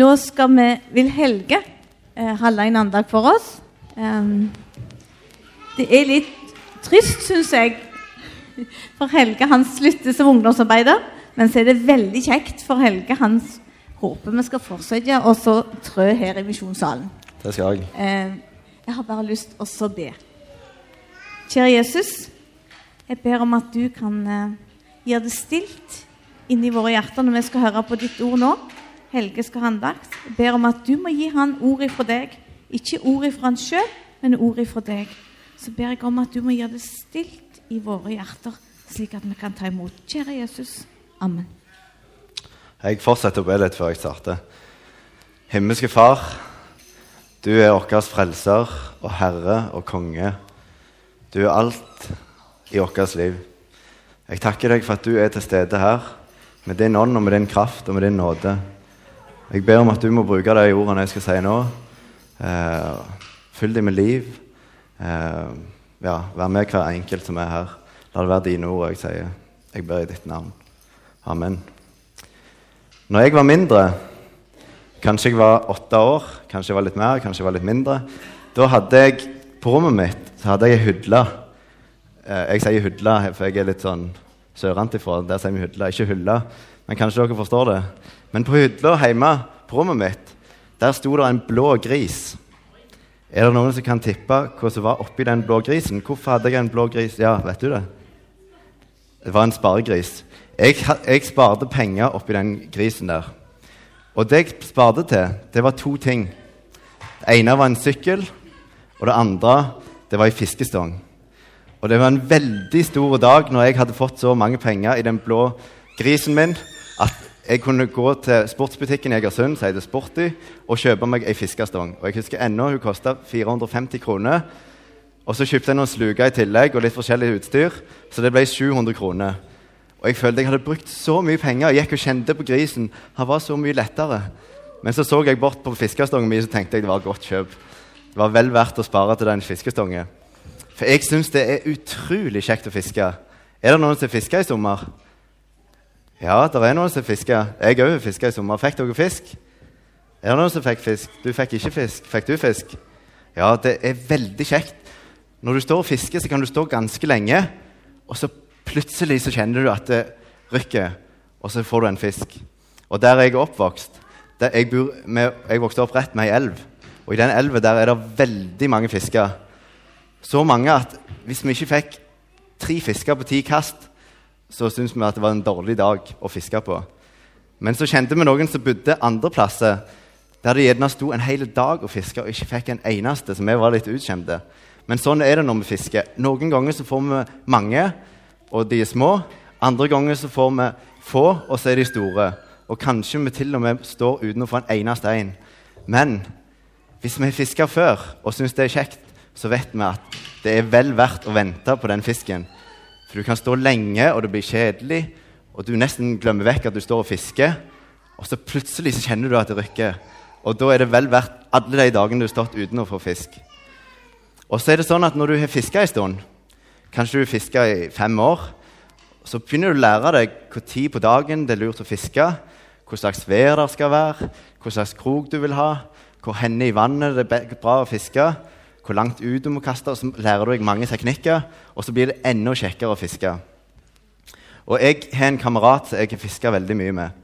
Nå skal vi, vil Helge eh, holde en andag for oss. Um, det er litt trist, syns jeg, for Helge. Han slutter som ungdomsarbeider. Men så er det veldig kjekt for Helge. Han håper vi skal fortsette og så trø her i misjonssalen. Det skal jeg. Eh, jeg har bare lyst til å be. Kjære Jesus, jeg ber om at du kan eh, gjøre det stilt inni våre hjerter når vi skal høre på ditt ord nå. Helge skal ha andakt. Jeg ber om at du må gi han ord ifra deg. Ikke ord ifra han sjøl, men ord ifra deg. Så ber jeg om at du må gjøre det stilt i våre hjerter, slik at vi kan ta imot. Kjære Jesus. Amen. Jeg fortsetter å be litt før jeg starter. Himmelske Far, du er vår frelser og herre og konge. Du er alt i vårt liv. Jeg takker deg for at du er til stede her, med din ånd og med din kraft og med din nåde. Jeg ber om at du må bruke de ordene jeg skal si nå. Eh, fyll dem med liv. Eh, ja, vær med hver enkelt som er her. La det være dine ord jeg sier. Jeg ber i ditt navn. Amen. Når jeg var mindre, kanskje jeg var åtte år, kanskje jeg var litt mer, kanskje jeg var litt mindre, da hadde jeg på rommet mitt så hadde jeg ei hydle. Eh, jeg sier hydle, for jeg er litt sånn sørantifra. Der sier vi hydle, ikke hylle. Men kanskje dere forstår det. Men på hylla hjemme på rommet mitt, der sto det en blå gris. Er det noen som kan tippe hva som var oppi den blå grisen? Hvorfor hadde jeg en blå gris? Ja, vet du det? Det var en sparegris. Jeg, jeg sparte penger oppi den grisen der. Og det jeg sparte til, det var to ting. Det ene var en sykkel, og det andre det var ei fiskestong. Og det var en veldig stor dag når jeg hadde fått så mange penger i den blå grisen min at jeg kunne gå til sportsbutikken i Egersund som heter Sporty, og kjøpe meg ei fiskestong. Og jeg husker ennå hun kosta 450 kroner. Og så kjøpte jeg noen sluker i tillegg og litt forskjellig utstyr, så det ble 700 kroner. Og jeg følte jeg hadde brukt så mye penger. Jeg gikk og kjente på grisen. Han var så mye lettere. Men så så jeg bort på fiskestongen min så tenkte jeg det var et godt kjøp. Det var vel verdt å spare til den fiskestongen. For jeg syns det er utrolig kjekt å fiske. Er det noen som fisker i sommer? Ja, det er noen som fisker. Jeg òg fiska i sommer. Fikk dere fisk? Er det noen som fikk fisk? Du fikk ikke fisk. Fikk du fisk? Ja, det er veldig kjekt. Når du står og fisker, så kan du stå ganske lenge, og så plutselig så kjenner du at det rykker, og så får du en fisk. Og der jeg er oppvokst jeg, med, jeg vokste opp rett med ei elv, og i den elva der er det veldig mange fisker. Så mange at hvis vi ikke fikk tre fisker på ti kast, så syntes vi at det var en dårlig dag å fiske på. Men så kjente vi noen som bodde andre plasser, der det gjerne sto en hel dag og fiska og ikke fikk en eneste, så vi var litt utkjemte. Men sånn er det når vi fisker. Noen ganger så får vi mange, og de er små. Andre ganger så får vi få, og så er de store. Og kanskje vi til og med står uten å få en eneste en. Men hvis vi har fiska før og syns det er kjekt, så vet vi at det er vel verdt å vente på den fisken. For du kan stå lenge, og det blir kjedelig, og du nesten glemmer vekk at du står og fisker. Og så plutselig så kjenner du at det rykker. Og da er det vel verdt alle de dagene du har stått uten å få fisk. Og så er det sånn at når du har fiska en stund, kanskje du har fiska i fem år, så begynner du å lære deg hvor tid på dagen det er lurt å fiske, hva slags vær det skal være, hva slags krok du vil ha, hvor henne i vannet det er bra å fiske, hvor langt ut du må kaste, og så lærer du deg mange teknikker, og så blir det enda kjekkere å fiske. Og jeg har en kamerat som jeg har fiska veldig mye med.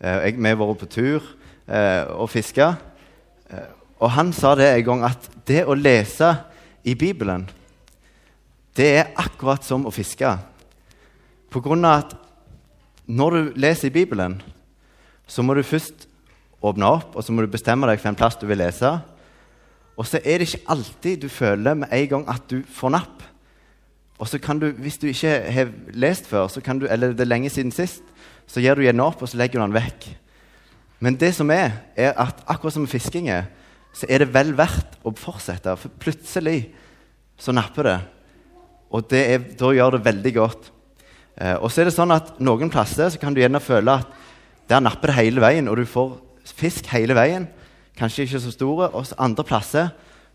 Eh, Jeg, vi har vært på tur eh, og fiska. Eh, og han sa det en gang at det å lese i Bibelen, det er akkurat som å fiske. På grunn av at når du leser i Bibelen, så må du først åpne opp, og så må du bestemme deg for en plass du vil lese. Og så er det ikke alltid du føler med en gang at du får napp. Og så kan du, hvis du ikke har lest før, så kan du, eller det er lenge siden sist, så gir du gjerne opp, og så legger du den vekk. Men det som er, er at akkurat som med fisking er, så er det vel verdt å fortsette. For plutselig så napper det. Og det er, da gjør det veldig godt. Eh, og så er det sånn at noen plasser så kan du gjerne føle at der napper det hele veien, og du får fisk hele veien. Kanskje ikke så store. Og andre plasser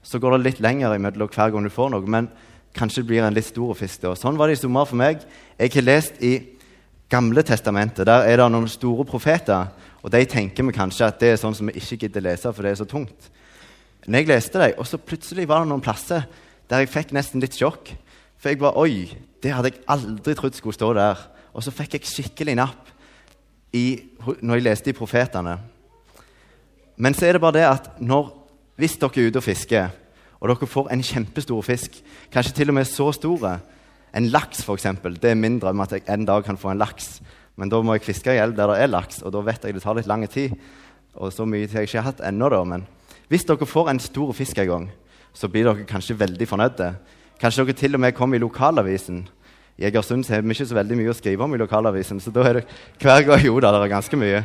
så går det litt lenger imellom hver gang du får noe. Men kanskje det blir en litt stor fisk. da. Sånn var det i sommer for meg. Jeg har lest i Gamle testamentet der er det noen store profeter. Og de tenker vi kanskje at det er sånn som vi ikke gidder lese, for det er så tungt. Men jeg leste dem, og så plutselig var det noen plasser der jeg fikk nesten litt sjokk. For jeg var Oi, det hadde jeg aldri trodd skulle stå der. Og så fikk jeg skikkelig napp i, når jeg leste i profetene. Men så er det bare det at når, hvis dere er ute og fisker, og dere får en kjempestor fisk, kanskje til og med så store En laks, f.eks. Det er min drøm at jeg en dag kan få en laks. Men da må jeg fiske i elv der det er laks, og da vet jeg det tar litt lang tid. Og så mye tid jeg ikke har hatt ennå, da. Men hvis dere får en stor fisk en gang, så blir dere kanskje veldig fornøyde. Kanskje dere til og med kommer i lokalavisen. I Egersund har vi ikke så veldig mye å skrive om i lokalavisen, så da er det hver gang Jo da, det er ganske mye.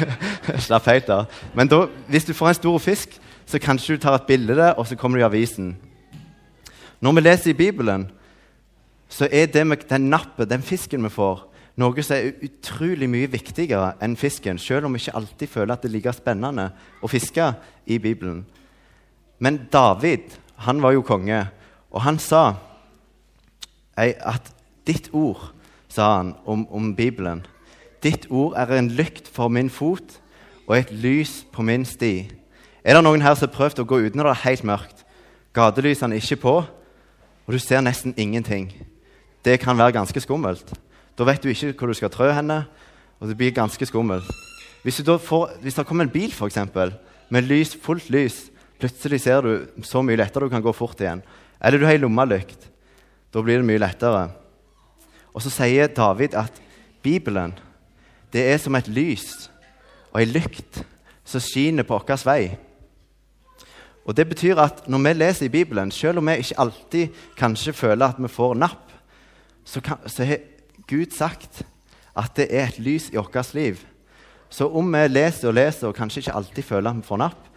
Slapp helt av. Men da, hvis du får en stor fisk, så kanskje du tar et bilde det, og så kommer du i avisen. Når vi leser i Bibelen, så er det med den nappet, den fisken vi får, noe som er utrolig mye viktigere enn fisken, selv om vi ikke alltid føler at det er like spennende å fiske i Bibelen. Men David han var jo konge, og han sa at ditt ord, sa han om, om Bibelen, ditt ord er en lykt for min fot og et lys på min sti. Er det noen her som har prøvd å gå uten når det er helt mørkt? Gatelysene er ikke på, og du ser nesten ingenting det kan være ganske skummelt. Da vet du ikke hvor du skal trø henne, og det blir ganske skummelt. Hvis, får, hvis det kommer en bil for eksempel, med lys, fullt lys, plutselig ser du så mye lettere du kan gå fort igjen. Eller du har ei lommelykt. Da blir det mye lettere. Og så sier David at Bibelen det er som et lys og ei lykt som skinner på vår vei. Og Det betyr at når vi leser i Bibelen, selv om vi ikke alltid kanskje føler at vi får napp, så, kan, så har Gud sagt at det er et lys i vårt liv. Så om vi leser og leser og kanskje ikke alltid føler at vi får napp,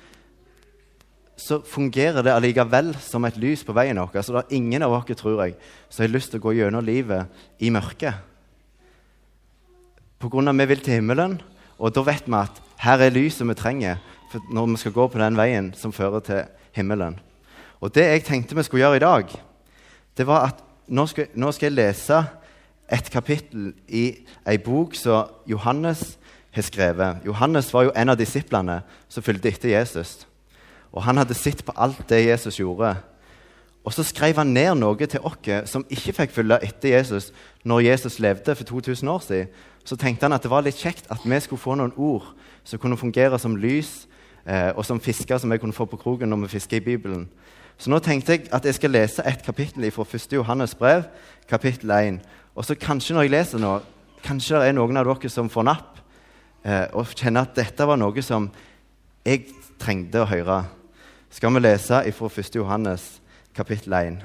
så fungerer det allikevel som et lys på veien vår. Så det er ingen av oss, tror jeg, som har lyst til å gå gjennom livet i mørket. På grunn av at vi vil til himmelen, og da vet vi at her er lyset vi trenger når vi skal gå på den veien som fører til himmelen. Og det jeg tenkte vi skulle gjøre i dag, det var at nå skal, nå skal, jeg lese et kapittel i ei bok som Johannes har skrevet. Johannes var jo en av disiplene som fulgte etter Jesus. Og Han hadde sett på alt det Jesus gjorde. Og så skrev han ned noe til oss som ikke fikk følge etter Jesus når Jesus levde for 2000 år siden. Så tenkte han at det var litt kjekt at vi skulle få noen ord som kunne fungere som lys, eh, og som fisker som vi kunne få på kroken når vi fisker i Bibelen. Så nå tenkte jeg at jeg skal lese et kapittel fra 1. Johannes brev, kapittel 1. Og så kanskje når jeg leser nå, kanskje det er noen av dere som får napp eh, og kjenner at dette var noe som jeg trengte å høre. Skal vi lese fra 1. Johannes kapittel 1.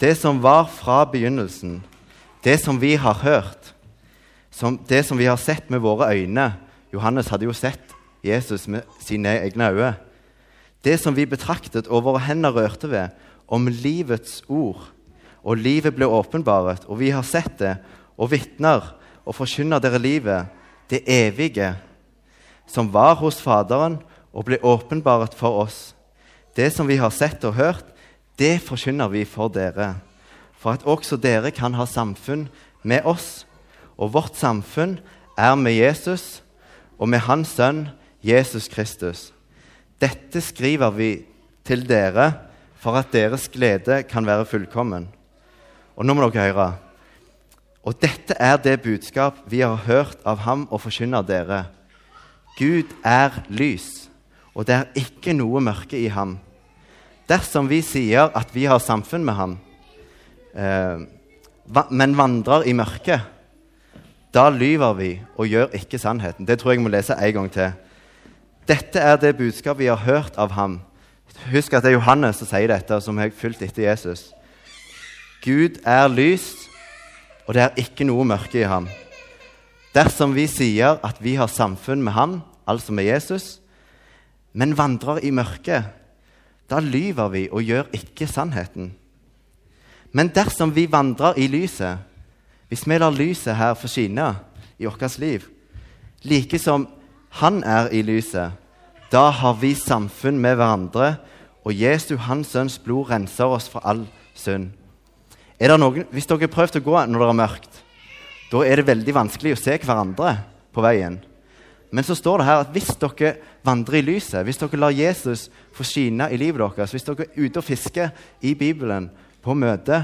Det som var fra begynnelsen, det som vi har hørt, som, det som vi har sett med våre øyne Johannes hadde jo sett Jesus med sine egne øyne det som vi betraktet og våre hender rørte ved, om livets ord. Og livet ble åpenbaret, og vi har sett det, og vitner og forkynner dere livet, det evige, som var hos Faderen og ble åpenbaret for oss. Det som vi har sett og hørt, det forkynner vi for dere, for at også dere kan ha samfunn med oss. Og vårt samfunn er med Jesus og med Hans Sønn Jesus Kristus. Dette skriver vi til dere for at deres glede kan være fullkommen. Og nå må dere høre. Og dette er det budskap vi har hørt av ham og forkynner dere. Gud er lys, og det er ikke noe mørke i ham. Dersom vi sier at vi har samfunn med ham, eh, men vandrer i mørket, da lyver vi og gjør ikke sannheten. Det tror jeg må lese en gang til. Dette er det budskapet vi har hørt av ham. Husk at det er Johannes som sier dette, som har fulgt etter Jesus. Gud er lys, og det er ikke noe mørke i ham. Dersom vi sier at vi har samfunn med ham, altså med Jesus, men vandrer i mørket, da lyver vi og gjør ikke sannheten. Men dersom vi vandrer i lyset, hvis vi lar lyset her få skinne i vårt liv, like som han er i lyset. Da har vi samfunn med hverandre, og Jesu, Hans Sønns blod, renser oss fra all synd. Er det noen, hvis dere har prøvd å gå når det er mørkt, da er det veldig vanskelig å se hverandre på veien. Men så står det her at hvis dere vandrer i lyset, hvis dere lar Jesus få skine i livet deres, hvis dere er ute og fisker i Bibelen, på møte,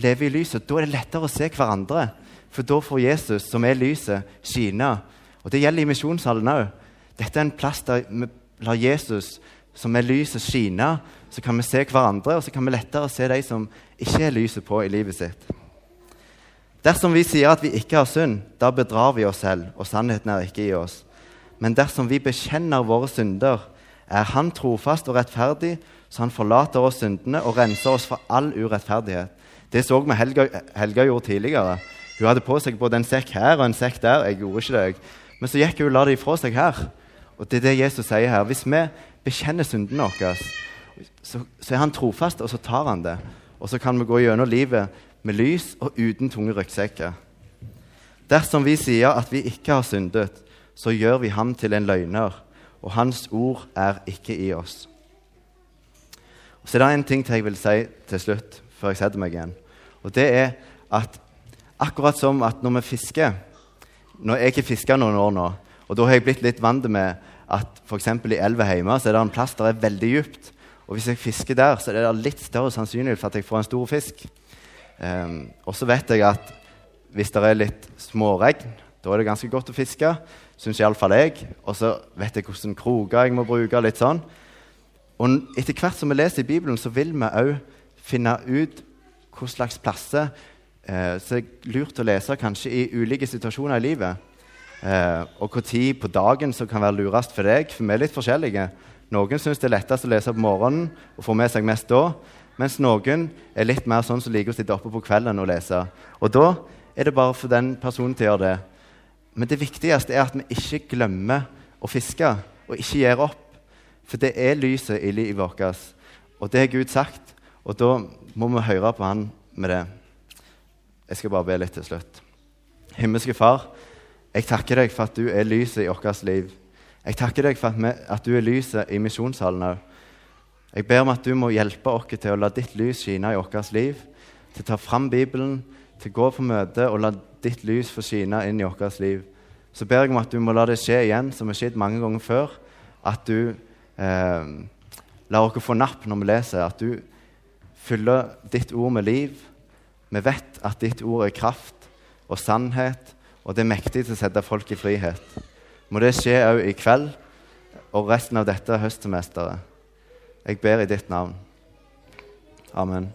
lever i lyset, da er det lettere å se hverandre. For da får Jesus, som er lyset, skine. Og det gjelder i misjonshallen òg. Dette er en plass der vi lar Jesus, som er lyset, skine. Så kan vi se hverandre, og så kan vi lettere se de som ikke er lyset på i livet sitt. Dersom vi sier at vi ikke har synd, da bedrar vi oss selv, og sannheten er ikke i oss. Men dersom vi bekjenner våre synder, er Han trofast og rettferdig, så Han forlater oss syndene og renser oss for all urettferdighet. Det så vi Helga, Helga gjorde tidligere. Hun hadde på seg både en sekk her og en sekk der. Jeg gjorde ikke det, Men så gikk hun og la det ifra seg her. Og det er det Jesus sier her. Hvis vi bekjenner syndene våre, så, så er Han trofast, og så tar Han det. Og så kan vi gå gjennom livet med lys og uten tunge ryggsekker. Dersom vi sier at vi ikke har syndet, så gjør vi ham til en løgner, og hans ord er ikke i oss. Og så er det en ting til jeg vil si til slutt, før jeg setter meg igjen. Og det er at akkurat som at når vi fisker Når jeg ikke fisker noen år nå, og da har jeg blitt litt vant med at f.eks. i elva hjemme så er det en plass der er veldig dypt. Og hvis jeg fisker der, så er det litt større sannsynlighet for at jeg får en stor fisk. Um, og så vet jeg at hvis det er litt småregn, da er det ganske godt å fiske. Syns iallfall jeg. Og så vet jeg hvordan kroker jeg må bruke. litt sånn. Og etter hvert som vi leser i Bibelen, så vil vi òg finne ut hva slags plasser eh, som er lurt å lese kanskje i ulike situasjoner i livet. Eh, og når på dagen som kan være lurest for deg. For vi er litt forskjellige. Noen syns det er lettest å lese på morgenen og få med seg mest da. Mens noen er litt mer sånn som liker å sitte oppe på kvelden og lese. Og da er det bare for den personen til å gjøre det. Men det viktigste er at vi ikke glemmer å fiske og ikke gir opp. For det er lyset i livet vårt, og det har Gud sagt. Og da må vi høre på Han med det. Jeg skal bare be litt til slutt. Himmelske Far, jeg takker deg for at du er lyset i vårt liv. Jeg takker deg for at, vi, at du er lyset i misjonssalen òg. Jeg ber om at du må hjelpe oss til å la ditt lys skine i vårt liv, til å ta fram Bibelen, til å gå på møte og la ditt lys få skine inn i vårt liv. Så ber jeg om at du må la det skje igjen, som har skjedd mange ganger før. At du eh, lar oss få napp når vi leser, at du fyller ditt ord med liv. Vi vet at ditt ord er kraft og sannhet, og det er mektig til å sette folk i frihet. Må det skje òg i kveld og resten av dette høstsemesteret. Jeg ber i ditt navn. Amen.